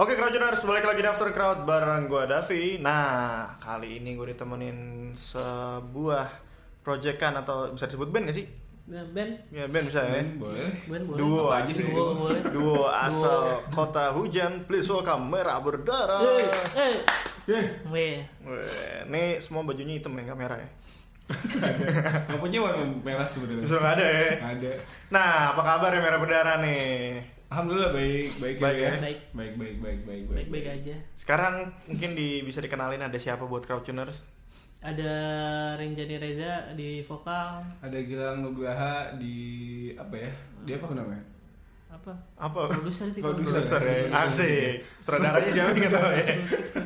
Oke Crowdtuners, balik lagi di After Crowd bareng gue Davi Nah, kali ini gue ditemenin sebuah proyekan atau bisa disebut band gak sih? Nah, Ben, Ya band bisa ya Hmm, boleh. Ben boleh. Duo Apa aja sih? Duo boleh. Duo asal kota hujan Please welcome Merah Berdarah Eh, eh. Eh, Weh, Ini semua bajunya hitam ya, gak merah ya? nggak punya warna merah sebenarnya. Justru gak ada ya? Ada. Nah, apa kabar ya Merah Berdarah nih? Alhamdulillah baik, baik, Baik ya? Baik, baik, baik, baik, baik, baik-baik aja. Sekarang mungkin di, bisa dikenalin ada siapa buat Crowdtuners? Ada Renjani Reza di vokal. Ada Gilang Nugraha di apa ya? Dia apa namanya? Apa? Apa? Produser sih. Produser. Ya, asik. Sutradaranya siapa nggak tahu ya.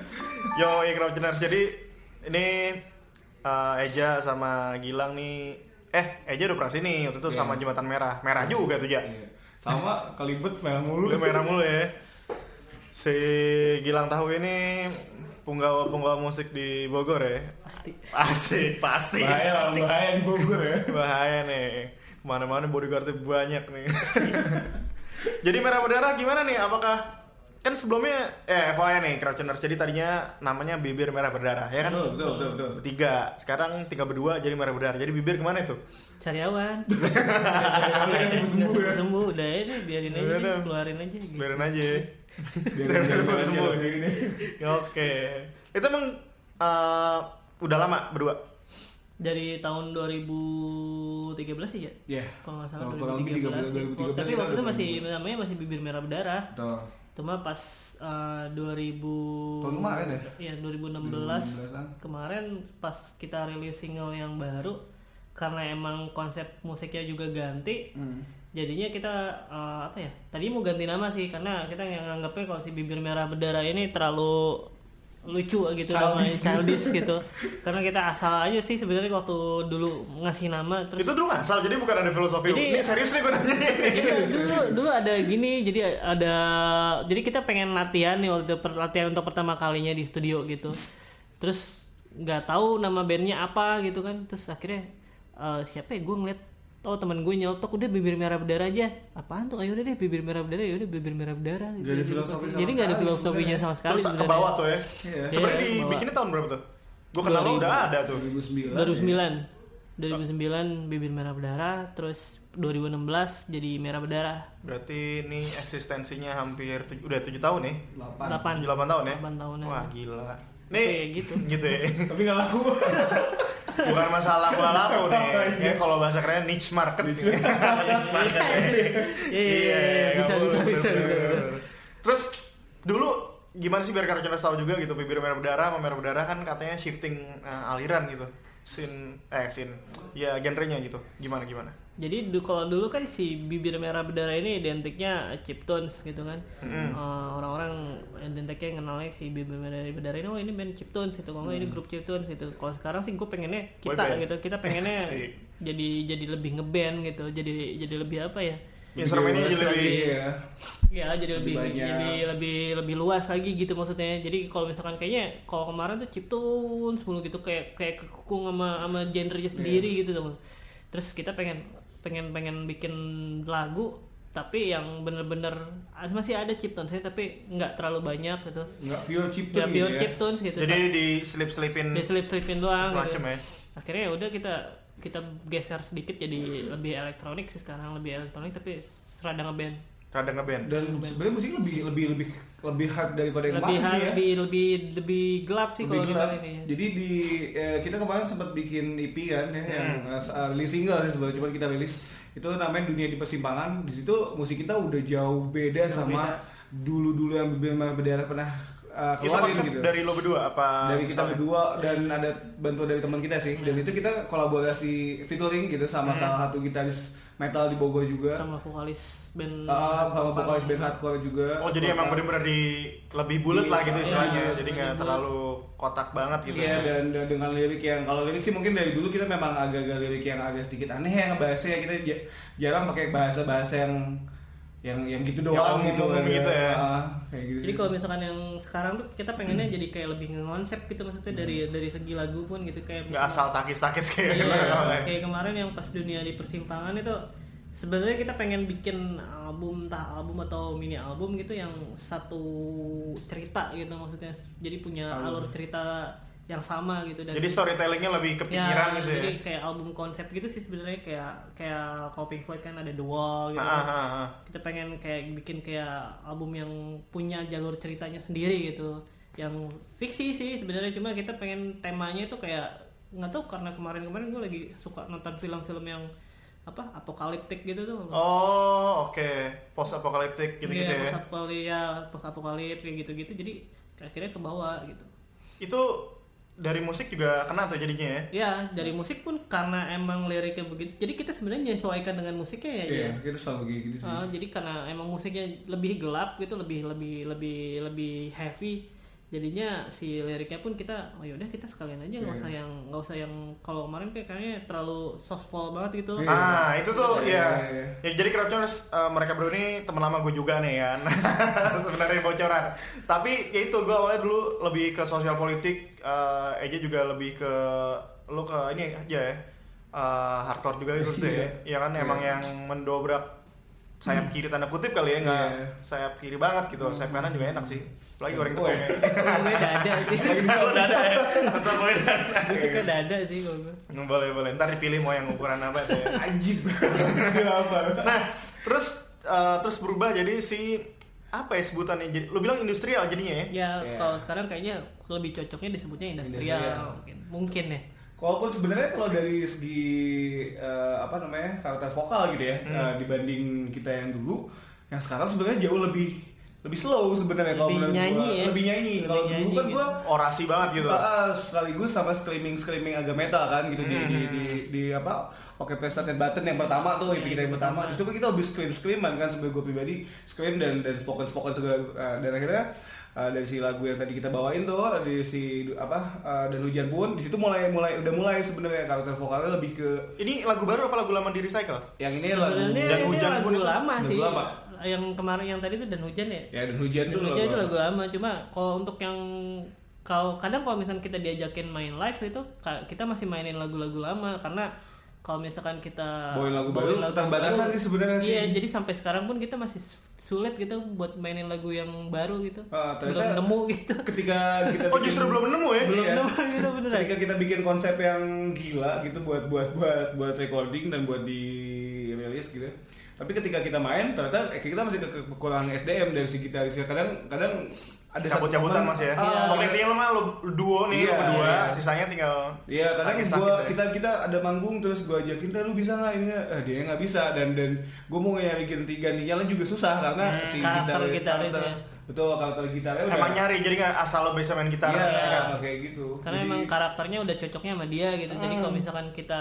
Yo, Crowdtuners. Jadi ini eh, Eja sama Gilang nih. Eh, Eja udah pernah sini waktu itu Iya. sama Jembatan Merah. Merah juga tuh ya. Iya. Sama kelibet merah mulu. Udah merah mulu ya. Si Gilang tahu ini punggawa-punggawa musik di Bogor ya. Pasti. Asik, pasti. Bahaya lah, bahaya di Bogor ya. Bahaya nih. Ke mana-mana bodyguardnya banyak nih. Jadi merah berdarah gimana nih? Apakah kan sebelumnya eh FYI nih Crowdtuners jadi tadinya namanya bibir merah berdarah ya kan Betul, betul, betul, betul. bertiga sekarang tinggal berdua jadi merah berdarah jadi bibir ke mana itu Cariawan. Sampai sembuh-sembuh ya. Sembuh udah ini biarin aja, Udah, nih, udah. keluarin aja. Gitu. biarin aja Biar Biar biar- biar- sembuh. gini. oke itu emang eh, udah lama berdua Dari tahun 2013 sih ya? Iya. Kalau nggak salah Kalau kurang lebih 2013, sih. 2013 Oh, Tapi kita waktu itu masih namanya masih bibir merah berdarah. Betul. Cuma pas eh, 2000 Tahun kemarin ya? Iya, 2016 2016-an. kemarin pas kita rilis single yang baru karena emang konsep musiknya juga ganti. Hmm. Jadinya kita eh, apa ya? Tadi mau ganti nama sih karena kita yang nganggapnya kalau si bibir merah berdarah ini terlalu lucu gitu Childish. childish gitu. karena kita asal aja sih sebenarnya waktu dulu ngasih nama terus itu dulu ngasal jadi bukan ada filosofi. Jadi- ini serius nih gue nanya Iya, dulu dulu ada gini jadi ada jadi kita pengen latihan nih waktu latihan untuk pertama kalinya di studio gitu. Terus nggak tahu nama bandnya apa gitu kan. Terus akhirnya eh, siapa ya? Gue ngeliat oh teman gue nyeletuk udah bibir merah berdarah aja apaan tuh ayo udah deh bibir merah berdarah ya udah bibir merah berdarah ada Jadi- filosofi sama jadi nggak ada filosofinya sama sekali terus ke bawah tuh ya Iya. sebenarnya Iya, di bawah. bikinnya tahun berapa tuh gue kenal lo 2000. udah ada tuh 2009. 2009 bibir merah berdarah terus 2016 jadi merah berdarah Berarti ini eksistensinya hampir tuj- udah tujuh tahun nih. 8. 8 Tujuh delapan tahun ya. Delapan tahunan. Wah gila. Nih gitu. gitu ya. Tapi nggak laku. Bukan masalah gua laku nih. Oh, iya. Ya kalau bahasa keren niche market. Niche market. Iya, bisa, bisa, bisa. Terus dulu gimana sih biar kalian tahu juga gitu bibir merah berdarah sama merah berdarah kan katanya shifting eh, aliran gitu sin eh sin ya genrenya gitu gimana gimana Jadi du- kalau dulu kan si bibir merah berdarah ini identiknya chiptunes gitu kan. Mm. Eh, orang-orang identiknya kenalnya si bibir merah berdarah ini oh ini band chiptunes gitu. Kalau nggak ini grup chiptunes gitu. Kalau sekarang sih gue pengennya Boy kita band. gitu. Kita pengennya jadi jadi lebih ngeband gitu. Jadi jadi lebih apa ya? instrumennya jadi lebih Iya. Ya jadi lebih Lebih banyak. jadi lebih lebih luas lagi gitu maksudnya. Jadi kalau misalkan kayaknya kalau kemarin tuh chiptunes mulu gitu kayak kayak kekung sama sama genrenya sendiri gitu tuh. Terus kita pengen pengen pengen bikin lagu tapi yang bener-bener ah, masih ada chiptunes tapi nggak terlalu banyak gitu. Nggak pure chip Ya pure chiptunes gitu. jadi di slip slipin di selip-selipin doang gitu. ya Akhirnya ya udah kita kita geser sedikit jadi lebih elektronik sih sekarang lebih elektronik tapi serada ngeband. Rada ngeband Dan sebenarnya musik lebih lebih lebih lebih hard daripada yang lebih kemarin sih ya. lebih lebih lebih gelap sih Lebih kalau kita ini Jadi di eh, kita kemarin sempat bikin EP kan ya yang Hmm. eh, uh, rilis single sih sebenarnya cuma kita rilis itu namanya dunia di persimpangan. Di situ musik kita udah jauh beda Jauh sama beda. dulu-dulu yang merah berdarah pernah uh, itu keluarin konsep gitu. dari lo berdua apa dari kita misalnya? berdua dan ada bantuan dari teman kita sih dan itu kita kolaborasi featuring gitu sama salah satu gitaris metal di Bogor juga sama vokalis band Ah, sama vokalis band hardcore juga Oh jadi emang bener-bener di lebih bulat lah gitu Iya, istilahnya, iya, jadi nggak terlalu kotak banget gitu. Iya ya. dan, dan dengan lirik yang kalau lirik sih mungkin dari dulu kita memang agak-agak lirik yang agak sedikit aneh ya bahasanya kita ja- jarang pakai bahasa-bahasa yang yang yang gitu doang Yang gitu, kan, gitu ya. Ah, kayak gitu Jadi kalau misalkan yang sekarang tuh kita pengennya jadi kayak lebih ngonsep gitu maksudnya dari dari segi lagu pun gitu kayak Nggak asal takis-takis kayak Iya, gitu. kayak kemarin yang pas dunia di persimpangan itu sebenarnya kita pengen bikin album entah album atau mini album gitu yang satu cerita gitu maksudnya jadi punya alur cerita yang sama gitu dan Jadi storytellingnya lebih kepikiran gitu ya. jadi kayak album konsep gitu sih sebenarnya kayak kayak kalau Pink Floyd kan ada The Wall gitu Ah, ah, ah, ah. kita pengen kayak bikin kayak album yang punya jalur ceritanya sendiri gitu yang fiksi sih sebenarnya cuma kita pengen temanya itu kayak nggak tahu karena kemarin-kemarin gue lagi suka nonton film-film yang apa apokaliptik gitu tuh Oh, oke. Post apokaliptik gitu-gitu Iya, ya. post apokalip ya post apokalip kayak gitu-gitu jadi akhirnya ke bawah gitu Itu dari musik juga kena tuh jadinya ya. ya dari musik pun karena emang liriknya begitu jadi kita sebenarnya menyesuaikan dengan musiknya ya Iya, ya. kita selalu kayak gitu sih. Ah, jadi karena emang musiknya lebih gelap gitu, lebih lebih lebih lebih heavy. Jadinya si liriknya pun kita oh yaudah kita sekalian aja nggak usah yang nggak usah yang kalau kemarin kayak kayaknya terlalu sospol banget gitu. Iya. Ah, itu tuh Iya, ya. iya, iya. Ya jadi Crowdtuners uh, mereka berdua ini teman lama gue juga nih kan. Sebenarnya bocoran. Tapi ya itu gue awalnya dulu lebih ke sosial politik, uh, Eja juga lebih ke lu ke ini aja ya. uh, hardcore juga gitu tuh ya. Ya kan emang Iya. yang mendobrak sayap kiri tanda kutip kali ya nggak Iya. sayap kiri banget gitu sayap kanan juga enak sih apalagi goreng Oh, tepungnya gue dada sih. kalau dada ya tetap boleh dada gue suka dada sih kalau gue. Nggak boleh boleh ntar dipilih mau yang ukuran apa tuh ya Anjir. apa? Nah, terus eh, terus berubah jadi si apa ya sebutannya? Jadi, lu bilang industrial jadinya ya? Ya Iya. kalau sekarang kayaknya lebih cocoknya disebutnya industrial, Industrial. mungkin. Mungkin ya. Walaupun sebenarnya kalau dari segi eh, apa namanya karakter vokal gitu ya Hmm. eh, dibanding kita yang dulu, yang sekarang sebenarnya jauh lebih lebih slow sebenarnya kalau Lebih menurut nyanyi gua. ya? lebih nyanyi. Kalau dulu nyanyi kan gitu. gua Orasi banget gitu. Ah, sekaligus sama screaming screaming agak metal kan gitu di, di, Hmm. di, di apa Oke and Button yang pertama tuh EP kita yang pertama Di situ kan kita lebih scream screaman kan sebagai gue pribadi scream dan dan spoken spoken segala eh, dan akhirnya eh, dari si lagu yang tadi kita bawain tuh dari si apa eh, dan hujan pun di situ mulai mulai udah mulai sebenarnya karakter vokalnya lebih ke Ini lagu baru apa lagu lama di recycle? yang ini lagu Sebenarnya Dan ini hujan lagu pun itu lama lagu sih. lama. Yang kemarin yang tadi itu dan hujan ya. ya dan hujan Dan tuh hujan itu lagu lama. Cuma kalau untuk yang kalau kadang kalau misalnya kita diajakin main live itu kita masih mainin lagu-lagu lama karena kalau misalkan kita Bawain lagu baru, keterbatasan sih sebenarnya sih. Iya, jadi sampai sekarang pun kita masih sulit gitu buat mainin lagu yang baru gitu. Ah, belum ternyata- nemu gitu. ketika kita Oh bikin- justru belum nemu ya? belum Iya. nemu gitu beneran. ketika kita bikin konsep yang gila gitu buat buat buat buat recording dan buat di rilis gitu tapi ketika kita main ternyata eh, kita masih ke- ke- kekurangan SDM dari si gitaris kadang kadang ada Cabut-cabutan mas ya? Ah, Pokoknya tinggal mah lu lu duo nih, Iya, lu berdua, iya. sisanya tinggal Iya, kadang lagi gua sakit ya. kita kita ada manggung terus gua ajakin, "Deh, lu bisa nggak ini?" nggak?" Eh, dia nggak bisa dan dan gua mau nyari ganti gantinya lah juga susah karena Hmm, si karakter gitar- gitaris karakter- ya. Betul, karakter gitarnya udah Emang nyari, jadi nggak asal lo bisa main gitar Iya, ya kan? kayak gitu. Karena Jadi- emang karakternya udah cocoknya sama dia gitu. Jadi kalau misalkan kita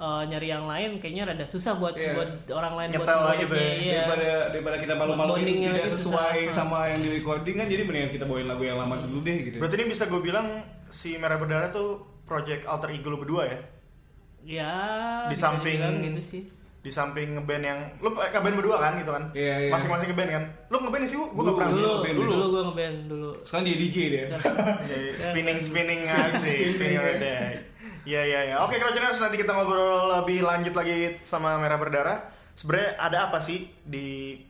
eh, nyari yang lain kayaknya rada susah buat Iya. buat orang lain buat Nyetel ngeditnya, gitu ya. iya. daripada daripada kita malu-maluin Bondingnya tidak sesuai susah. sama yang di recording kan jadi mendingan kita bawain lagu yang lama dulu deh gitu. Berarti ini bisa gue bilang si Merah Berdarah tuh project alter ego lo berdua ya? Ya, Di bisa samping- gitu sih. Di samping ngeband yang, lu ngeband berdua kan gitu kan? Iya, iya. Masing-masing ngeband kan? Lu ngeband sih, gue Dulu, gak pernah Dulu, ngeband, dulu, dulu. gue ngeband dulu. Sekarang dia DJ dia. Spinning spinning asik spinning day. Iya iya iya. Oke Crowdtuners nanti kita ngobrol lebih lanjut lagi sama Merah Berdarah. Sebenarnya ada apa sih di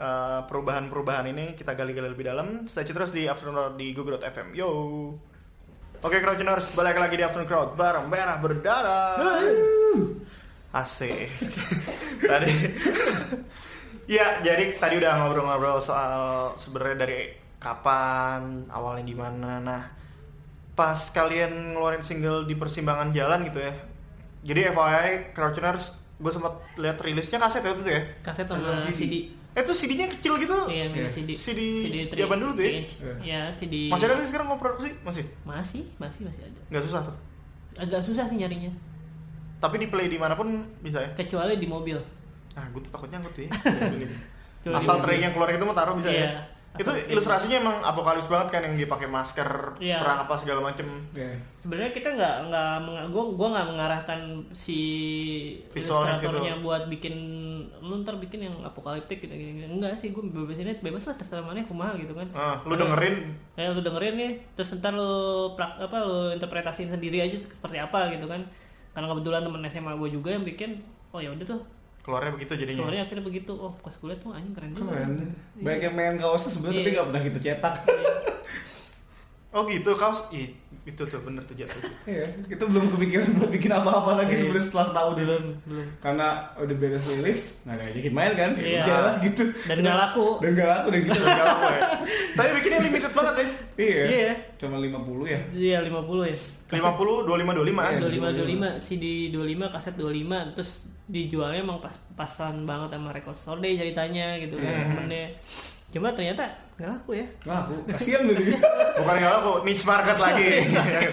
uh, perubahan-perubahan ini kita gali-gali lebih dalam. Stay tune terus di Afternoon di Google.fm. Yo. Oke Crowdtuners balik lagi di Afternoon Crowd bareng Merah Berdarah. Asik. tadi Ya, jadi tadi udah ngobrol-ngobrol soal sebenarnya dari kapan, awalnya gimana. Nah, pas kalian ngeluarin single di persimpangan jalan gitu ya. Jadi FYI, Crouchers, gue sempat lihat rilisnya kaset ya itu tuh ya. Kaset sama Album CD. CD. Eh itu CD-nya kecil gitu. Iya, mini Iya. CD. CD zaman dulu tuh ya? three inch. Ya, CD. Masih ada sih sekarang mau produksi? Masih? Masih, masih, masih ada. Nggak susah tuh. Agak susah sih nyarinya. Tapi di play di mana pun bisa ya. Kecuali di mobil. Ah, gue tuh takutnya nyangkut ya. Asal tray yang keluar itu mau taruh bisa Iya, ya. Itu ilustrasinya emang apokalips banget kan yang dia pakai masker Iya. perang apa segala macem. Oke. Sebenarnya kita nggak nggak gua gua nggak mengarahkan si Visualnya ilustratornya gitu. buat bikin lu ntar bikin yang apokaliptik gitu gini, enggak sih gue bebas ini bebas lah terserah mana kumaha gitu kan Ah, lu dengerin ya lu dengerin nih terus ntar lu prak, apa lu interpretasiin sendiri aja seperti apa gitu kan karena kebetulan temen SMA gue juga yang bikin oh ya udah tuh keluarnya begitu jadinya. keluarnya akhirnya begitu oh pas kuliah tuh anjing keren juga Keren. Banyak yang main kaosnya sebenarnya tapi Iya. nggak pernah kita cetak. Oh gitu, kaos Ih, itu tuh bener tuh jatuh. Iya, kita belum kepikiran buat bikin apa-apa lagi Iya. sebenarnya setelah setahun dulu. belum belum Karena udah beres rilis, nggak ada ajakin main kan? Ya Iya. udah lah gitu. dan nggak laku Dan nggak laku dan gitu. Gak apa ya. Tapi bikinnya limited banget ya. Iya. Iya. Cuma 50 ya. iya 50 ya 50, 25, 25 kan? Iya. 25 25 CD 25 kaset 25 terus dijualnya emang pas pasan banget sama record store deh ceritanya gitu kan Iya. temennya cuma ternyata nggak laku ya Nggak laku. Kasian loh dia. Bukan gak laku, niche market lagi.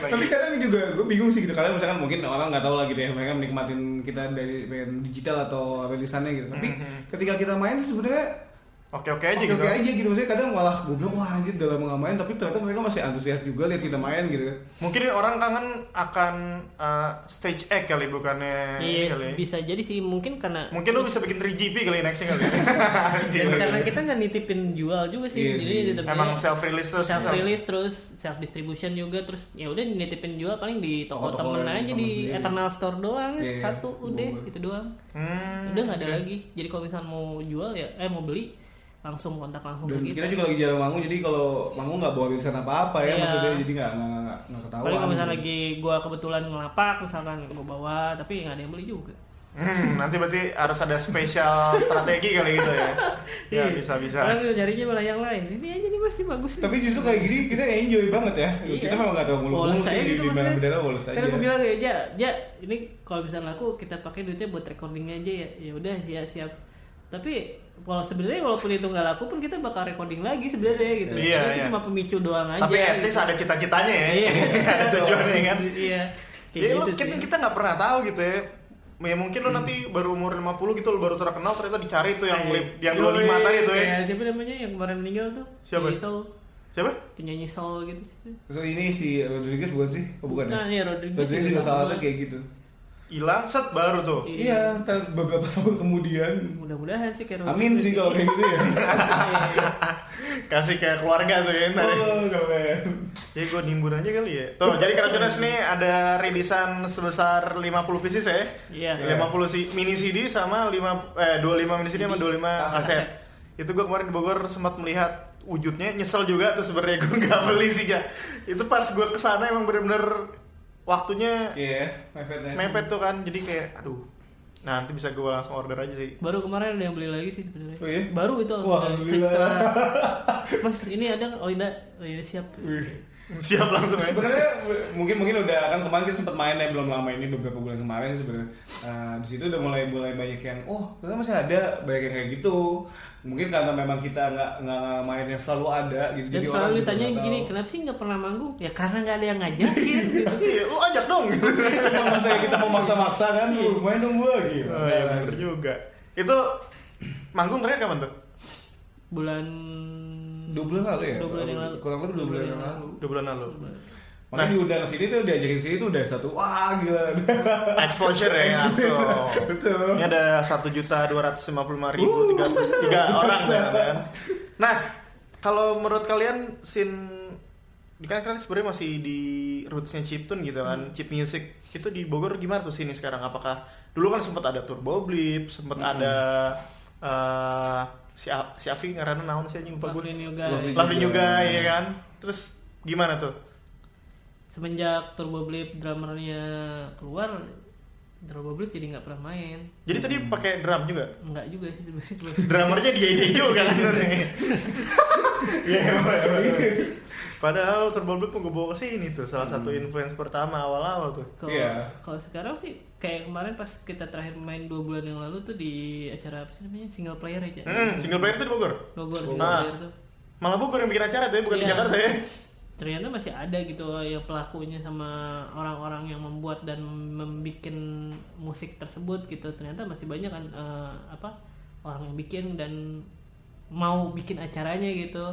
Tapi kadang juga gue bingung sih gitu kalian misalkan mungkin orang nggak tahu lagi deh mereka menikmatin kita dari digital atau rilisannya gitu. Tapi ketika kita main sebenarnya Oke-oke aja oke gitu. oke aja gitu maksudnya kadang malah gue bilang wah anjir udah lama nggak main tapi ternyata mereka masih antusias juga lihat kita main gitu. Mungkin orang kangen akan uh, stage act kali bukannya ini kali. iya bisa jadi sih mungkin karena Mungkin lu bisa bikin 3GP kali nextnya kali. dan karena kita nggak nitipin jual juga sih Iya jadi sih. Emang self release terus. self release terus self distribution juga terus ya udah nitipin jual paling di toko Toko-toko temen yang aja temen di sendiri. Eternal Store doang Iya, iya. satu udah Boleh. itu doang Hmm. udah nggak ada lagi jadi kalau misalnya mau jual ya eh mau beli langsung kontak langsung Dan kita kita juga lagi jalan manggung jadi kalau manggung nggak bawa rilisan apa-apa ya Iya. maksudnya jadi nggak nggak ketahuan. paling kalau misalnya gitu. lagi gua kebetulan ngelapak misalkan gua bawa tapi nggak ada yang beli juga Hmm, nanti berarti harus ada spesial strategi kali gitu ya. Ya bisa bisa. Orang nyarinya malah yang lain ini aja nih masih bagus nih. Tapi justru kayak gini kita enjoy banget ya. Iya. Kita memang nggak tahu mulu-mulu Bolos sih gitu di mana maksudnya. bendera bolos aja. Karena gue bilang ya, ja, ja, ini kalau misalnya laku kita pakai duitnya buat recordingnya aja ya. Ya udah ya siap. Tapi kalau sebenarnya walaupun itu nggak laku pun kita bakal recording lagi sebenarnya gitu. Iya, Itu iya. cuma pemicu doang aja. Tapi at least gitu. ada cita-citanya ya. Iya. ada tujuannya kan. Iya. Kayak Ya lu gitu kita sih. kita nggak pernah tahu gitu ya. Ya mungkin lu nanti baru umur 50 gitu lu baru terkenal ternyata dicari tuh yang Kayak- lip yang Yoi, 25 tadi tuh ya. kayak Siapa namanya yang kemarin meninggal tuh? Siapa? Penyanyi soul. Siapa? Penyanyi soul gitu sih. Terus ini si Rodriguez bukan sih? Oh, bukan. Ya? ya Rodriguez. Rodriguez juga salah satu kayak gitu. Hilang set baru tuh. Iya, ntar beberapa tahun kemudian. Mudah-mudahan sih kayak Amin sih kalau kayak gitu ya. Kasih kayak keluarga tuh ya ntar ya. Oh, keren. Ya gue nimbun aja kali ya. Tuh, jadi Keracunas nih ada rilisan sebesar 50 pieces ya. Iya. 50 si mini CD sama 5 eh 25 mini CD sama 25 Ah, kaset. Itu gue kemarin di Bogor sempat melihat wujudnya nyesel juga tuh sebenarnya gue nggak beli sih ya. Itu pas gue ke sana emang bener-bener waktunya Iya, mepet ya. mepet tuh kan. Jadi kayak aduh. Nah, nanti bisa gue langsung order aja sih. Baru kemarin ada yang beli lagi sih sebenarnya. Oh iya? Baru itu Wah, setelah Mas ini ada? Oh iya, oh iya siap. Siap langsung aja. Sebenarnya mungkin mungkin udah kan kemarin kita sempat main ya belum lama ini beberapa bulan kemarin sih sebenarnya Eh, di situ udah mulai mulai banyak yang oh ternyata masih ada banyak yang kayak gitu mungkin karena memang kita nggak nggak main yang selalu ada gitu Dan orang selalu ditanya gini, tahu. kenapa sih nggak pernah manggung? Ya karena nggak ada yang ngajakin gitu. Iya, lu ajak dong. Kita masa kita mau maksa-maksa kan lu main dong gua gitu Oh iya bener juga. Itu manggung terakhir kapan tuh? Bulan dua bulan lalu ya Dua bulan yang lalu. kurang lebih dua bulan yang lalu Dua bulan lalu. Makanya diundang ke sini tuh diajakin sini tuh udah satu wah gila Exposure ya langsung. betul Ini ada satu juta dua ratus lima puluh lima ribu tiga ratus tiga orang ya, kan. Nah, kalau menurut kalian scene kan kalian sebenarnya masih di rootsnya chiptune gitu kan, chip music itu di Bogor gimana tuh sini sekarang? Apakah dulu kan sempat ada Turbo Blip, sempat ada eh, si A- si Afi karena naon sih anjing lupa gue. Lovely New Guy. Lovely ya kan. Terus gimana tuh? Semenjak Turbo Blip drummernya keluar, Turbo Blip jadi nggak pernah main. Jadi tadi pakai drum juga? Enggak juga sih sebenarnya. Drummernya dia dia juga kan. Iya, emang, emang. Padahal Turbo Blip gue bawa ke sini tuh salah satu influence pertama awal-awal tuh. Kalau Iya. kalau sekarang sih kayak kemarin pas kita terakhir main dua bulan yang lalu tuh di acara apa sih namanya single player aja. Hmm, single player itu di Bogor. Bogor Oh. single Ah. player tuh. Malah Bogor yang bikin acara tuh ya, bukan di Iya. Jakarta ya. Ternyata masih ada gitu yang pelakunya sama orang-orang yang membuat dan membuat musik tersebut gitu. Ternyata masih banyak kan eh, apa orang yang bikin dan mau bikin acaranya gitu.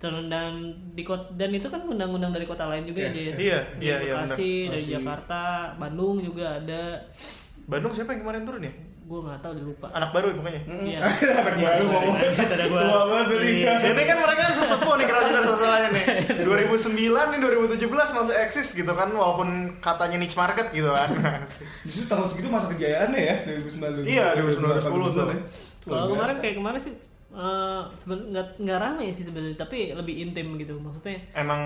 Terus dan di kot dan itu kan undang-undang dari kota lain juga Iya, ya. Iya, iya, iya, Bekasi, dari. Jakarta, Bandung juga ada. Bandung siapa yang kemarin turun ya? Gue nggak tahu dilupa. Anak baru ya pokoknya. Iya. Anak baru gua. Tua banget dia. Iya. Ini kan mereka sesepuh nih kerajaan sosialnya nih 2009 nih 2017 masih eksis gitu kan walaupun katanya niche market gitu kan Justru tahun segitu masa kejayaannya ya 2009 Iya, 2009, 2010 tuh. Kalau kemarin kayak kemarin sih eh sebenarnya nggak nggak rame sih sebenarnya tapi lebih intim gitu maksudnya emang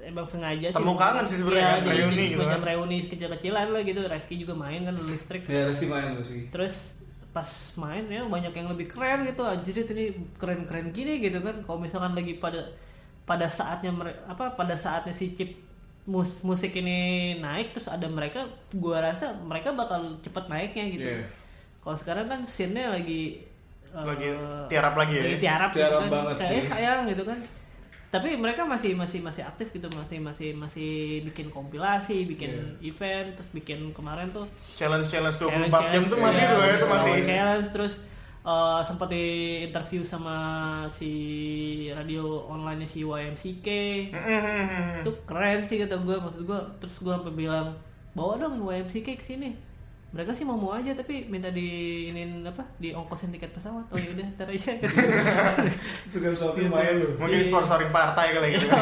emang sengaja sih Temu kangen sih sebenarnya kan, jadi, reuni jadi gitu semacam kan. reuni kecil-kecilan lah gitu Reski juga main kan listrik Ya, Resti main tuh sih. terus pas main ya banyak yang lebih keren gitu anjir ini keren-keren gini gitu kan kalau misalkan lagi pada pada saatnya apa pada saatnya si chip mus- musik ini naik terus ada mereka gua rasa mereka bakal cepet naiknya gitu Iya. kalau sekarang kan scene-nya lagi Lagi tiarap lagi ya? lagi tiarap, gitu Tiarap kan banget kayaknya sih. sayang gitu kan tapi mereka masih masih masih aktif gitu masih masih masih bikin kompilasi bikin Iya. event terus bikin kemarin tuh challenge challenge 24 Challenge- jam tuh masih tuh ya itu masih. challenge terus eh, sempat di interview sama si radio online si YMCK itu keren sih kata gue maksud gue terus gue sampai bilang bawa dong YMCK ke sini mereka sih mau mau aja tapi minta diinin apa di ongkosin tiket pesawat. Oh yaudah ntar aja. Itu kan suatu lumayan loh. mungkin sponsoring partai kali gitu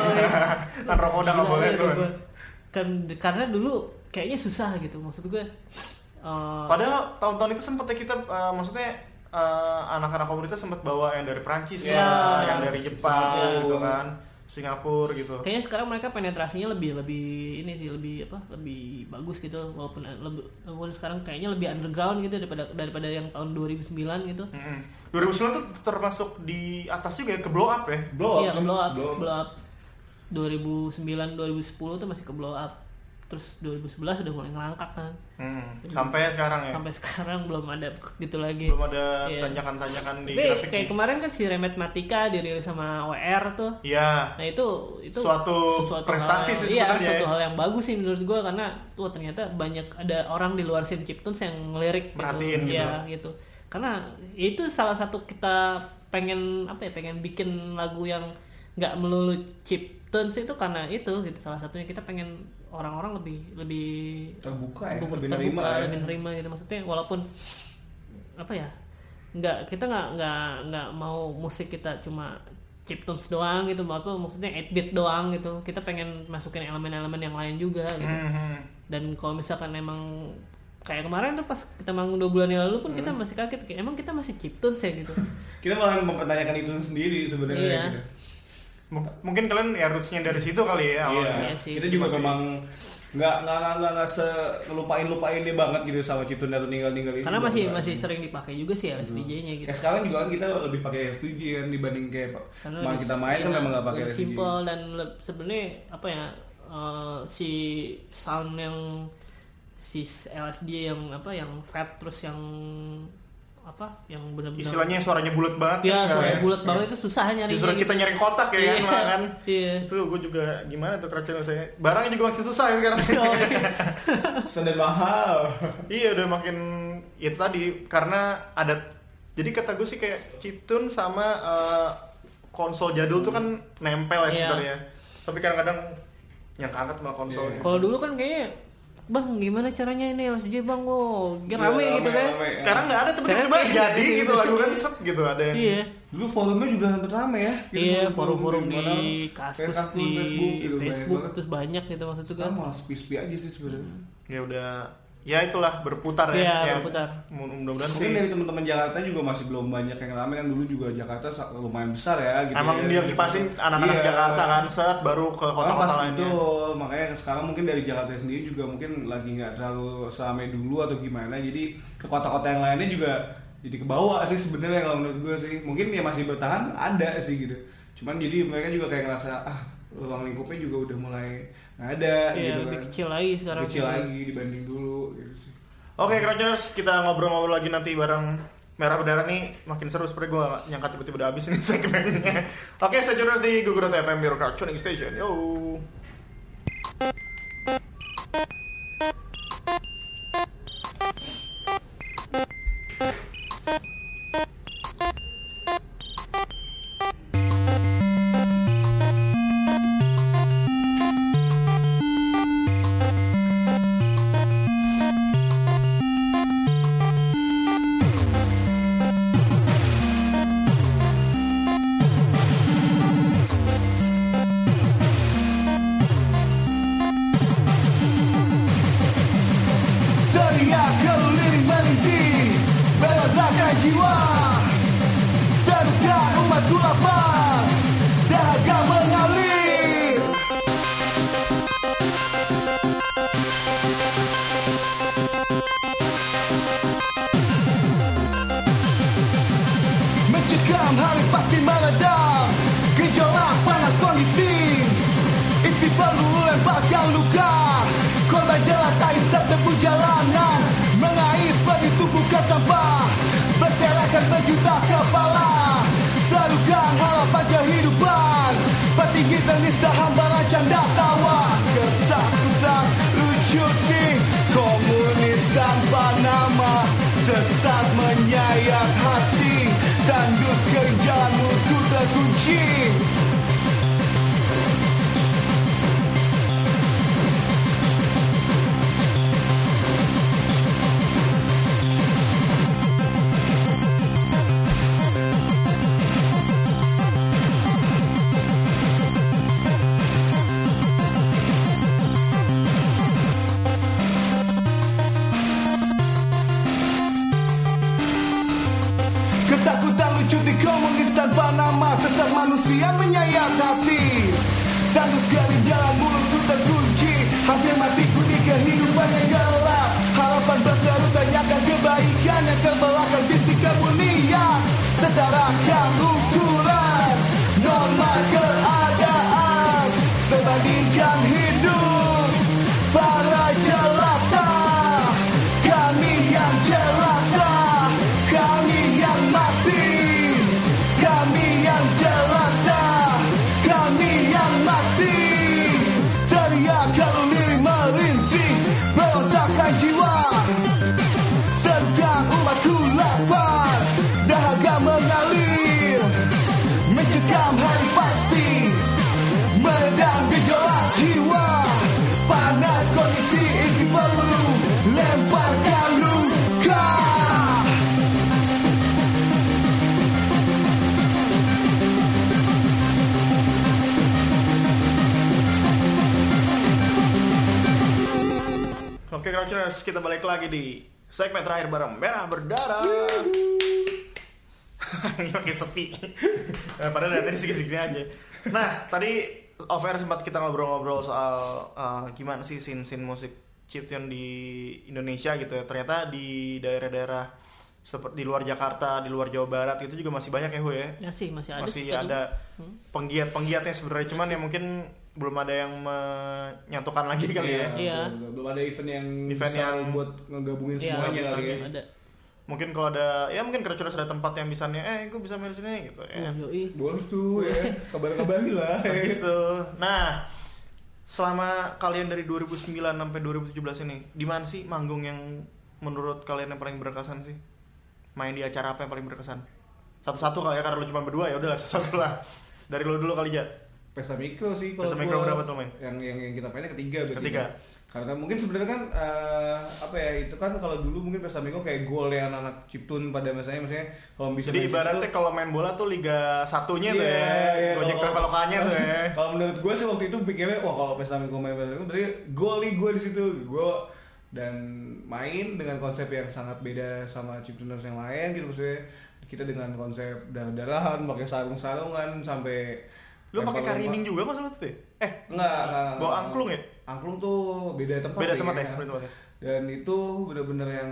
kan rokok udah nggak boleh gitu tuh kan karena dulu kayaknya susah gitu. Maksud gue eh, padahal tahun-tahun itu sempet ya kita eh, maksudnya eh, anak-anak komunitas sempat bawa yang dari Prancis Iya. lah, yang dari Jepang gitu kan Singapura gitu Kayaknya sekarang mereka penetrasinya lebih lebih ini sih lebih apa lebih bagus gitu walaupun lebih walaupun sekarang kayaknya lebih underground gitu daripada daripada yang tahun 2009 gitu. Mm-mm. 2009 tuh termasuk di atas juga ya ke blow up ya Blow up. iya, blow up, Blow up. blow up. 2009 2010 tuh masih ke blow up. Terus 2011 udah mulai ngelangkak kan. Hmm, sampai sekarang ya Sampai sekarang belum ada gitu lagi. belum ada Iya. tanjakan-tanjakan di Tapi grafik kayak kemarin kan si Remet Matika dirilis sama WR tuh. Iya Nah itu itu Suatu prestasi hal, sih iya, suatu ya. hal yang bagus sih menurut gua karena tuh ternyata banyak ada orang di luar scene chiptunes yang ngelirik Merhatiin gitu. Iya, gitu. Karena itu salah satu kita pengen apa ya pengen bikin lagu yang nggak melulu chiptunes itu karena itu gitu salah satunya kita pengen orang-orang lebih lebih Terbuka ya, terbuka, lebih nerima ya. lebih nerima gitu maksudnya walaupun apa ya nggak kita nggak nggak nggak mau musik kita cuma chiptunes doang gitu apa maksudnya 8 bit doang gitu kita pengen masukin elemen-elemen yang lain juga gitu Mhm. dan kalau misalkan emang kayak kemarin tuh pas kita manggung dua bulan yang lalu pun kita Hmm. masih kaget kayak emang kita masih chiptunes ya gitu Kita malah mempertanyakan itu sendiri sebenarnya Iya. gitu. M- mungkin kalian ya rootsnya dari situ kali ya awalnya. Iya sih. Kita juga Masih- memang nggak nggak nggak nggak nggak se lupain lupain dia banget gitu sama Ciptun atau tinggal tinggal karena masih masih sering dipakai juga sih LSDJ-nya gitu Kayak sekarang juga kan kita lebih pakai FPG kan dibanding kayak karena kita main kan iya, memang nggak pakai FPG. simple dan sebenarnya apa ya eh, si sound yang si LSD yang apa yang fat terus yang apa yang benar-benar Istilahnya suaranya bulat banget. ya kan, suara ya. bulat banget itu susah nyari Justru kita nyari kotak ya kan, Iya, malah kan. iya. Itu gue juga gimana tuh kerjaan saya. Barangnya juga makin susah ya sekarang. Oh, iya. Sedang mahal. iya udah makin itu tadi karena ada jadi kata gue sih kayak chiptune sama eh, konsol jadul tuh kan nempel ya Iya. sebenarnya. Tapi kadang-kadang yang angkat malah konsol. Iya. kalau dulu kan kayaknya bang gimana caranya ini LSD bang lo Iya, rame gitu kan rame. Sekarang nggak ada tapi Sekarang tiba jadi gitu lagu kan set gitu ada yang iya Dulu forumnya juga hampir rame ya. Kita iya forum-forum di kaskus Kaskus, di Facebook gitu banyak Facebook banget. terus banyak gitu maksud tuh kan Sekarang malah sepi-sepi aja sih sebenarnya. ya udah ya itulah berputar ya. Iya, Ya, berputar. Mudah-mudahan Mungkin sih. dari teman-teman Jakarta juga masih belum banyak yang rame kan dulu juga Jakarta lumayan besar ya gitu. Emang ya. dia kipasin anak-anak Iya. Jakarta kan set baru ke kota-kota pas lainnya. itu makanya sekarang mungkin dari Jakarta sendiri juga mungkin lagi nggak terlalu seramai dulu atau gimana jadi ke kota-kota yang lainnya juga jadi ke bawah sih sebenarnya kalau menurut gue sih mungkin ya masih bertahan ada sih gitu cuman jadi mereka juga kayak ngerasa ah ruang lingkupnya juga udah mulai nggak ada iya gitu lebih kan kecil lagi sekarang kecil lagi dibanding dulu gitu sih Oke, Crowders, kita ngobrol-ngobrol lagi nanti bareng Merah Berdarah nih makin seru seperti gue gak nyangka tiba-tiba udah habis nih segmennya. Oke, saya Jonas di Google FM Your Crowd Tuning Station. Yo. Berjuta kepala. Serukan harapan kehidupan. Petinggi ternista hambaran canda tawa Ketakutan lucuti Komunis tanpa nama. Sesat menyayat hati. Tandus kerjaanmu ku terkunci Di komunis tanpa nama Sesat manusia menyayat hati. Tandus sekali jalan mulutku terkunci Hampir mati ku di kehidupan yang gelap. Harapan berseru tanyakan kebaikan Yang terbelakang bisik kemuliaan Setarakan ukuran Norma keadaan. Sebandingkan hidup Crouchers, kita balik lagi di segmen terakhir bareng Merah Berdarah. Ini makin sepi. Eh, Padahal dari tadi segini-segini aja. Nah, tadi off air sempat kita ngobrol-ngobrol soal eh, gimana sih scene-scene musik chiptune di Indonesia gitu ya. Ternyata di daerah-daerah seperti di luar Jakarta, di luar Jawa Barat itu juga masih banyak ya, Hu ya. masih masih ada masih ada penggiat-penggiatnya sebenarnya cuman ya mungkin belum ada yang menyatukan lagi kali ya. Iya. belum- Belum ada event yang Event bisa yang- buat ngegabungin Iya, semuanya kali ya. ada Mungkin kalau ada ya mungkin kalau ada tempat yang bisanya eh gue bisa main di sini gitu ya. Oh, yoi. Boleh tuh ya, kabar-kabari lah. Habis tuh. Nah, selama kalian dari 2009 sampai 2017 ini, di mana sih manggung yang menurut kalian yang paling berkesan sih? Main di acara apa yang paling berkesan? Satu-satu kali ya karena lu cuma berdua ya udah satu-satu lah. Dari lu dulu kali aja. Pesta mikro sih kalau Pesta mikro berapa tuh, main? Yang yang yang kita mainnya ketiga berarti. Ketiga. Karena mungkin sebenarnya kan eh, apa ya itu kan kalau dulu mungkin pesta mikro kayak gol yang anak chiptune pada masanya maksudnya kalau bisa Jadi ibaratnya kalau main bola tuh liga satunya tuh Iya, ya. iya, Gojek kalau- Travelokanya tuh ya. Kalau menurut gue sih waktu itu pikirnya wah kalau pesta mikro main pesta mikro berarti gol nih gue di situ gue dan main dengan konsep yang sangat beda sama chiptuners yang lain gitu maksudnya kita dengan konsep darah-darahan pakai sarung-sarungan sampai Lu pakai karining juga mas lu tuh? ya? Eh, Enggak, enggak. Bawa angklung ya? Angklung tuh beda tempat. Beda ya, tempat ya? Beda tempat ya? Dan itu bener-bener yang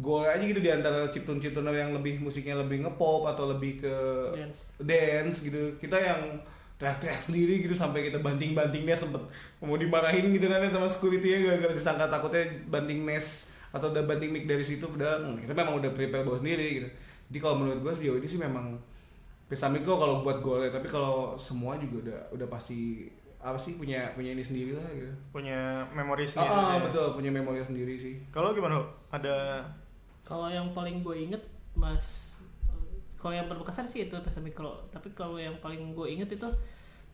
gol aja gitu di antara chiptune-chiptuner yang lebih musiknya lebih ngepop atau lebih ke Dance. dance gitu. Kita yang teriak-teriak sendiri gitu sampai kita banting-bantingnya sempet mau dimarahin gitu kan ya sama security nya gara-gara disangka takutnya banting nes atau udah banting mic dari situ udah kita memang udah prepare bawa sendiri gitu. Jadi kalau menurut gue sejauh ini sih memang Pesta Mikro kalau buat golnya tapi kalau semua juga udah udah pasti apa sih punya punya ini sendiri lah gitu. punya memori Ah, sendiri. ah, ya. betul punya memori sendiri sih. Kalau gimana? Ada Kalau yang paling gue inget mas, kalau yang berkesan sih itu pesta mikro. Tapi kalau yang paling gue inget itu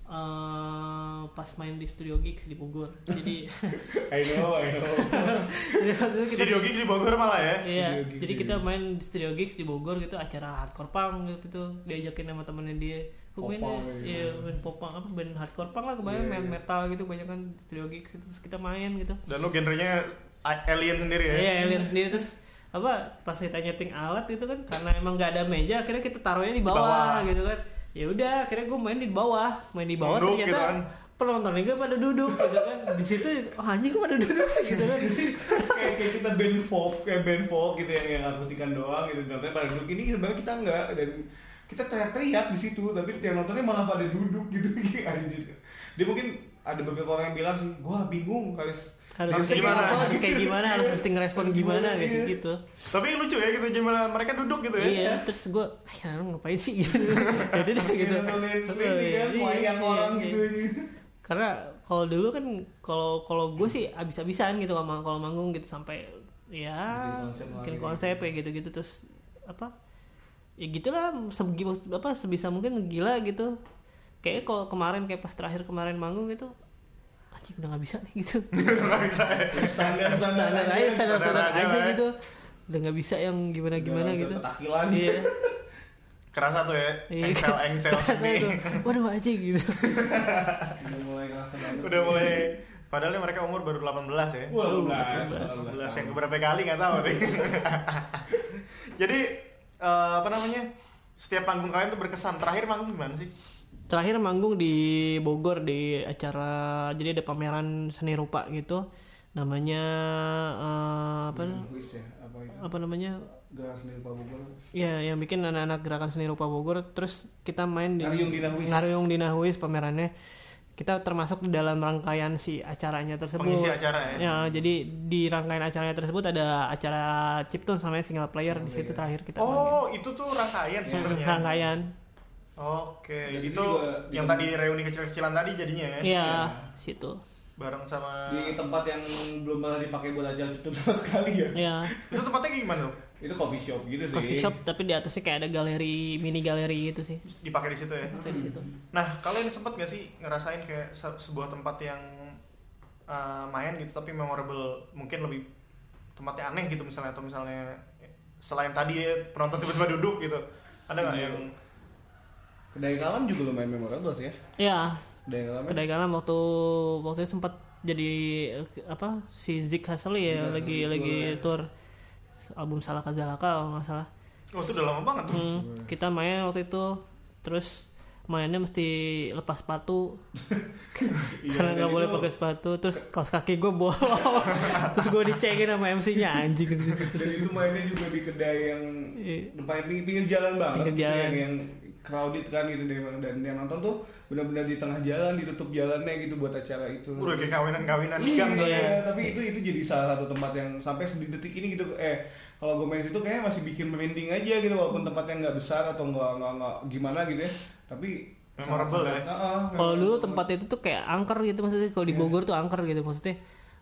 eh, pas main di studio gigs di Bogor. Jadi I know, I know. jadi waktu itu kita studio gig di Bogor malah ya. Iya, gigs jadi di- kita main di studio gigs di Bogor gitu acara hardcore punk gitu tuh diajakin sama temennya dia. Gue main Popang, iya iya. main popang apa band hardcore punk lah kebanyakan Iya, main iya. metal gitu banyak kan di studio gigs itu terus kita main gitu. Dan lu genrenya alien sendiri ya. Iya alien sendiri terus apa pas kita nyeting alat itu kan karena emang nggak ada meja akhirnya kita taruhnya di bawah, bawah. gitu kan ya udah akhirnya gue main di bawah. Main di bawah Duduk ternyata gitu kan. penontonnya gue pada duduk gitu kan. Di situ oh, anjing kok pada duduk sih? Gitu kan. Kayak, kayak kita band folk kayak band folk gitu yang yang akustikan doang gitu. Nontonnya pada duduk. Ini sebenarnya kita enggak dan kita teriak-teriak di situ tapi yang nontonnya malah pada duduk gitu. Anjir. Dia mungkin ada beberapa orang yang bilang sih gua bingung harus harus Harus kayak gimana? apa, harus kayak gimana harus Iya. mesti ngerespon gimana Iya. gitu gitu Tapi lucu ya gitu gimana mereka duduk gitu ya. iya terus gue ya ngapain sih gitu ya deh, gitu iya, kan iya, wayang iya, orang iya. gitu karena kalau dulu kan kalau kalau gue sih abis-abisan gitu kalau kalau manggung gitu sampai ya Bikin konsep kayak gitu-gitu terus apa ya gitulah segi apa sebisa mungkin gila gitu kayak kalau kemarin kayak pas terakhir kemarin manggung gitu anjing udah nggak bisa nih gitu Nggak bisa ya. standar standar aja standar standar aja, aja Pak. gitu udah nggak bisa yang gimana gimana gitu petakilan iya Kerasa tuh ya. Iya. Engsel engsel itu, waduh aja gitu udah mulai banget Udah mulai Padahal mereka umur baru 18 ya. Wah, Oh, 18, 18 yang keberapa kali nggak tahu nih. Jadi eh, apa namanya? Setiap panggung kalian tuh berkesan. Terakhir manggung gimana sih? Terakhir manggung di Bogor di acara jadi ada pameran seni rupa gitu namanya eh, apa ya, apa itu? apa namanya Gerak sendiri Pak Bogor. ya yang bikin anak-anak gerakan seni rupa Bogor terus kita main di Ngariung di Nahwis. Ngariung di Nahwis pamerannya kita termasuk di dalam rangkaian si acaranya tersebut Pengisi acara ya. ya jadi di rangkaian acaranya tersebut ada acara chiptune sama single player di situ terakhir kita main. Oh, itu tuh rangkaian sebenarnya. rangkaian Oke, Dan itu juga yang di- tadi reuni kecil-kecilan tadi jadinya ya. Iya, situ. Bareng sama Di tempat yang belum pernah dipakai buat aja itu sama sekali ya. Ya, Itu tempatnya kayak gimana? Itu coffee shop gitu sih. coffee shop tapi di atasnya kayak ada galeri, mini galeri gitu sih. Dipakai di situ ya. Kayak di situ. Nah, kalian sempet gak sih ngerasain kayak se- sebuah tempat yang uh, main gitu tapi memorable, mungkin lebih tempatnya aneh gitu misalnya atau misalnya selain tadi ya, penonton tiba-tiba duduk gitu. Ada nggak Iya. yang Kedai kalam juga lumayan memorable sih ya. Ya, Kedai kalam. kedai galam waktu waktu itu sempat jadi apa si Zik Hassel ya Zik lagi Hassel lagi tour, tour album Salah Kazalaka kalau nggak salah. Oh, itu udah lama banget tuh. Hmm, kita main waktu itu terus mainnya mesti lepas sepatu Iya, karena nggak boleh pakai sepatu terus kaos kaki gue bolong terus gue dicengin sama MC-nya anjing. Dan itu mainnya juga di kedai yang Iya. depan pinggir, pinggir jalan banget Pinggir gitu, jalan. yang yang crowded kan gitu dan, dan yang nonton tuh benar-benar di tengah jalan ditutup jalannya gitu buat acara itu. Udah kayak kawinan-kawinan di gang tuh Iya. ya. tapi itu itu jadi salah satu tempat yang sampai di detik ini gitu eh kalau gue main situ kayaknya masih bikin merinding aja gitu walaupun tempatnya nggak besar atau nggak nggak nggak gimana gitu ya tapi Memorable ya? Kalau dulu tempat itu tuh kayak angker gitu maksudnya kalau di Bogor tuh angker gitu maksudnya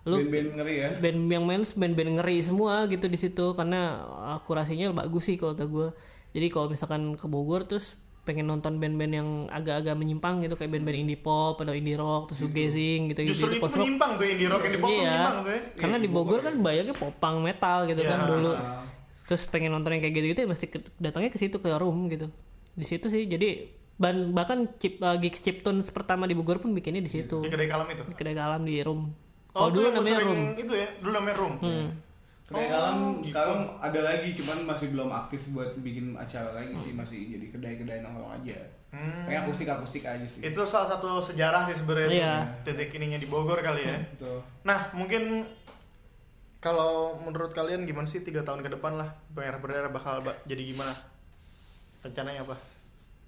lu band-band ngeri ya band yang main band-band ngeri semua gitu di situ karena akurasinya bagus sih kalau kata gue jadi kalau misalkan ke Bogor terus pengen nonton band-band yang agak-agak menyimpang gitu kayak band-band indie pop atau indie rock terus shoegazing gitu Justru gitu itu post menyimpang tuh indie rock, indie pop tuh Iya. menyimpang tuh ya. karena di Bogor kan banyaknya popang metal gitu Iya. kan dulu terus pengen nonton yang kayak gitu gitu ya mesti datangnya ke situ ke room gitu di situ sih jadi ban bahkan chip uh, gigs chiptunes pertama di Bogor pun bikinnya di situ Di kedai kalam itu. di kedai kalam di room Oh, kalau itu dulu namanya room Itu ya, dulu namanya room. Hmm. Kedai Oh, kalam gitu. sekarang ada lagi cuman masih belum aktif buat bikin acara lagi sih masih jadi kedai-kedai nongkrong aja Hmm. kayak akustik akustik aja sih Itu salah satu sejarah sih sebenarnya Iya. tuh, titik ininya di Bogor kali ya. Betul. Nah, mungkin kalau menurut kalian gimana sih tiga tahun ke depan lah Merah Berdarah bakal ba- jadi gimana? Rencananya apa?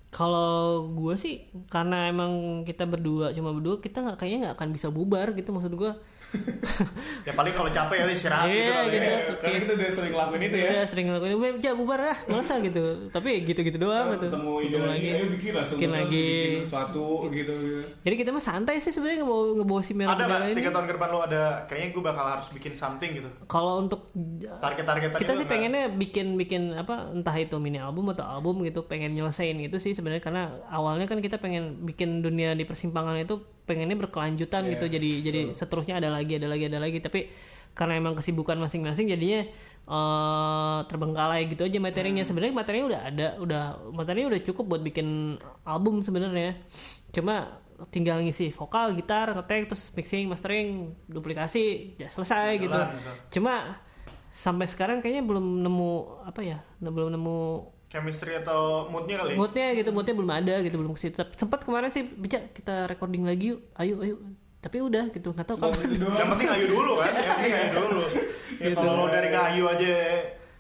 Kalau gue sih karena emang kita berdua cuma berdua kita nggak kayaknya nggak akan bisa bubar gitu maksud gue. Ya paling kalau capek ya istirahat gitu Iya, kali gitu. ya. karena kita udah sering lakuin itu ya Udah sering ngelakuin, "Weh, ja bubar lah, masa gitu. Tapi gitu-gitu doang gitu. ketemu ide lagi ayo bikin langsung Bikin lagi. bikin sesuatu gitu gitu Jadi kita mah santai sih sebenarnya ngebawa ngebawa si merah Ada nggak tiga tahun ke depan lo ada kayaknya gue bakal harus bikin something gitu. Kalau untuk Target-targetan kita itu sih nggak? pengennya bikin bikin apa entah itu mini album atau album gitu pengen nyelesain gitu sih sebenarnya karena awalnya kan kita pengen bikin dunia di persimpangan itu pengennya berkelanjutan Iya, gitu jadi jadi seterusnya ada lagi ada lagi ada lagi. Tapi karena emang kesibukan masing-masing jadinya eh terbengkalai gitu aja materinya. Hmm. sebenarnya materinya udah ada udah materinya udah cukup buat bikin album sebenarnya. Cuma tinggal ngisi vokal gitar ngetek terus mixing mastering duplikasi ya selesai gitu Jalan, gitu. cuma sampai sekarang kayaknya belum nemu apa ya belum nemu chemistry atau moodnya kali moodnya gitu moodnya belum ada gitu belum ke sini sempat kemarin sih bisa kita recording lagi yuk ayo ayo. Tapi udah gitu nggak tahu kapan. yang penting ayu dulu kan yang penting ayu dulu. Ya Gitu. kalau lo dari kayu aja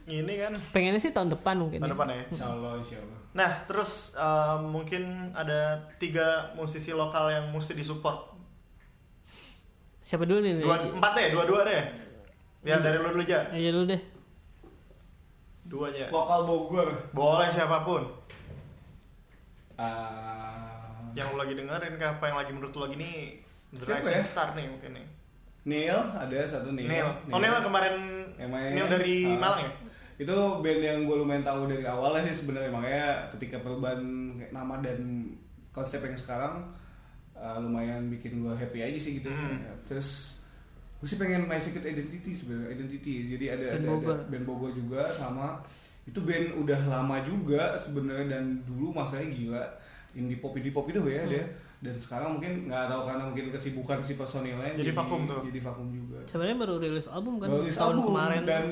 ini kan. Pengennya sih tahun depan mungkin tahun ya. depan ya? Insya Allah, insya Allah. nah terus um, mungkin ada tiga musisi lokal yang mesti disupport. Siapa dulu nih? Dua empat deh dua dua deh. Ya dari lo dulu aja. Aja dulu deh dua aja Lokal Bogor. boleh siapa pun Ah, yang lo lagi dengerin kah apa yang lagi menurut lo lagi nih the Siapa rising ya? star nih mungkin nih Neil ada satu Neil. Neil oh Neil kemarin Yang main- Neil dari ah. Malang ya Itu band yang gue lumayan tahu dari awalnya sih sebenarnya makanya ketika perubahan kayak nama dan konsep yang sekarang uh, lumayan bikin gue happy aja sih gitu. Hmm. Ya, Terus gue sih pengen My Secret Identity sebenarnya Identity. Jadi ada Band ada, Bogor. ada band juga sama itu band udah lama juga sebenarnya dan dulu masanya gila indie pop indie pop itu ya Hmm. dia. Dan sekarang mungkin nggak tahu karena mungkin kesibukan si personilnya Jadi vakum tuh. jadi vakum juga. Sebenarnya baru rilis album kan Baru rilis tahun album, kemarin. dan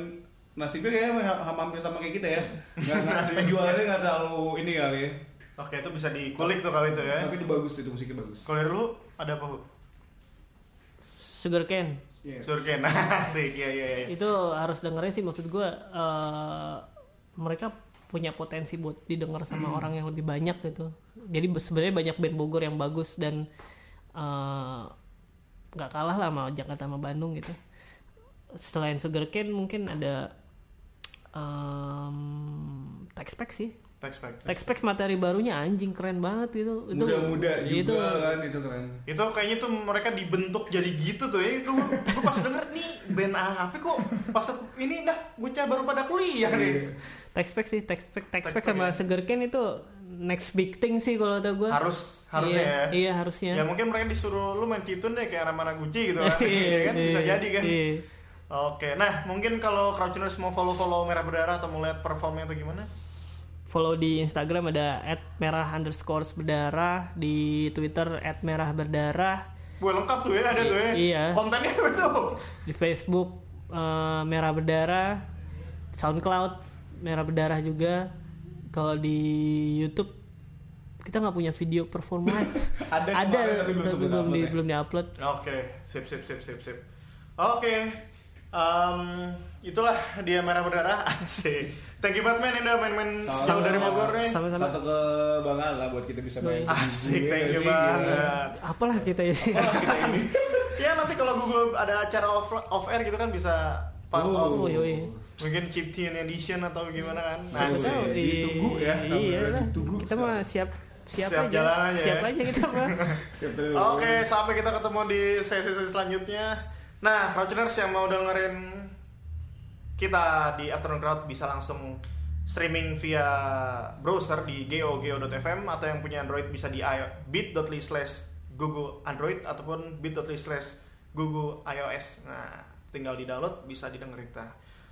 nasibnya kayaknya ha- ha- hampir sama kayak kita ya. Nggak nggak penjualannya nggak terlalu ini kali ya. Oke itu bisa dikulik tuh kali itu ya. Tapi itu bagus itu musiknya bagus. Kalau lu ada apa bu? Sugar Cane Iya. Surken asik ya ya ya itu harus dengerin sih maksud gue eh, mereka punya potensi buat didengar sama Hmm. orang yang lebih banyak gitu jadi be- sebenarnya banyak band Bogor yang bagus dan eh, nggak kalah lah sama Jakarta sama Bandung gitu selain Sugar Cane mungkin ada um, Texpack sih Textpack. Texpack materi barunya anjing keren banget itu. Itu muda-muda juga itu kan itu keren. Itu kayaknya tuh mereka dibentuk jadi gitu tuh ya. Itu gue pas denger nih band apa kok pas ini dah bocah baru pada kuliah Iya. nih Texpack sih Texpack Texpack Texpack sama ya. Cane itu next big thing sih kalau kata gue harus harusnya iya, ya. iya harusnya. Ya mungkin mereka disuruh lu main citun deh kayak anak Gucci gitu kan. Iya kan? Bisa Iya, jadi kan? iya. oke nah mungkin kalau Crouchers mau follow follow merah berdarah atau mau lihat performnya atau gimana follow di Instagram ada @merah underscore berdarah di Twitter @merah berdarah Gue lengkap tuh ya ada tuh ya Iya. kontennya tuh di Facebook eh, merah berdarah SoundCloud merah berdarah juga kalau di YouTube kita nggak punya video perform live Ada ada kemarin, tapi belum tapi belum di ya. belum diupload Oke, sip sip sip sip sip. Oke. Em, itulah dia merah berdarah asik. Thank you banget men udah main-main jauh dari Bogor nih. Sama-sama. satu kebanggaan lah buat kita bisa main Asik, thank you banget. apalah kita ya kita ini Ya nanti kalau Google ada acara off, off air gitu kan bisa part Oh. of yoi mungkin chip tune edition atau gimana kan. Nah, Asik. Iya. Ditunggu ya, iya lah. ditunggu. kita mah siap siap, Siap aja jalan aja siap ya. aja kita mah. Oke, sampai kita ketemu di sesi-sesi selanjutnya. Nah, Fraucheners yang mau dengerin kita di Afternoon Crowd bisa langsung streaming via browser di geo.geo.fm atau yang punya Android bisa di bit.ly slash google Android ataupun bit.ly slash google iOS. Nah, tinggal di download bisa didengerin kita.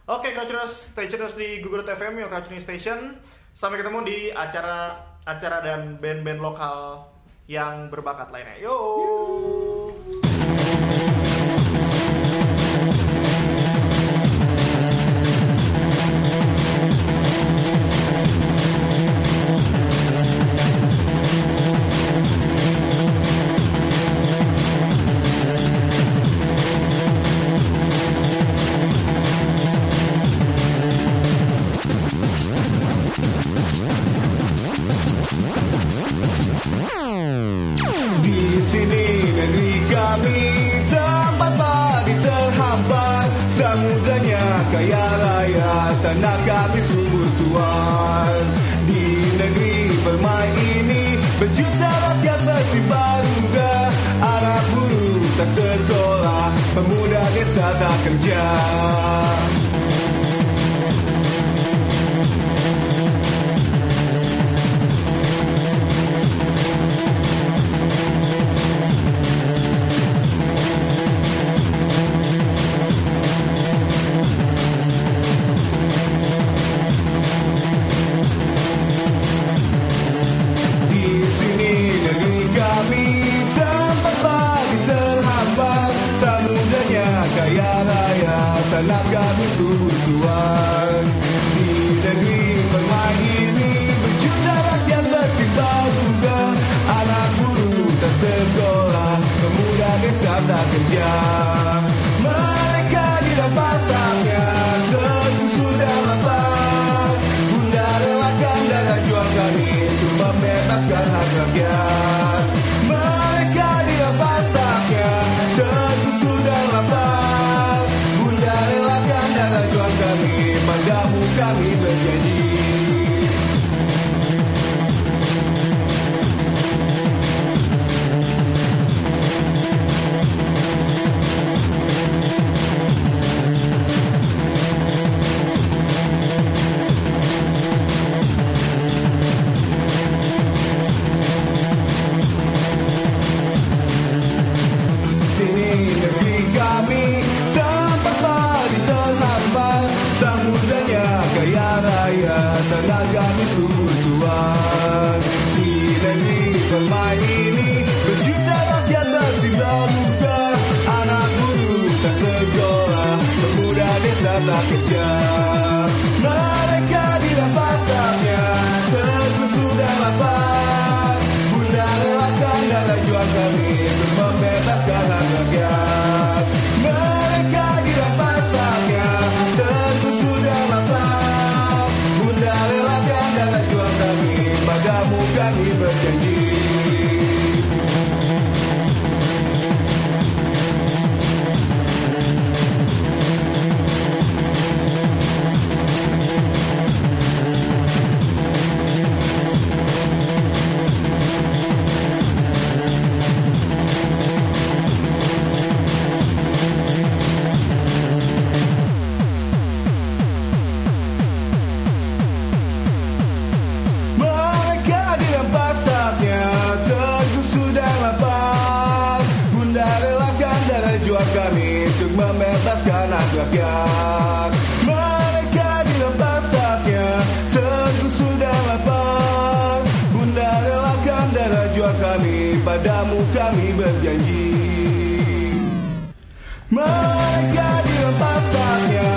Oke, Crouchers, stay tune terus di Google.fm, your Crouching Station. Sampai ketemu di acara acara dan band-band lokal yang berbakat lainnya. Yo. Di hanya kaya raya Telaga busur tuan Di negeri permai ini Berjuta rakyat bercinta bunga Anak buruh tak sekolah Pemuda desa tak kerja like a girl. jua kami padamu kami berjanji. Mereka hadir saatnya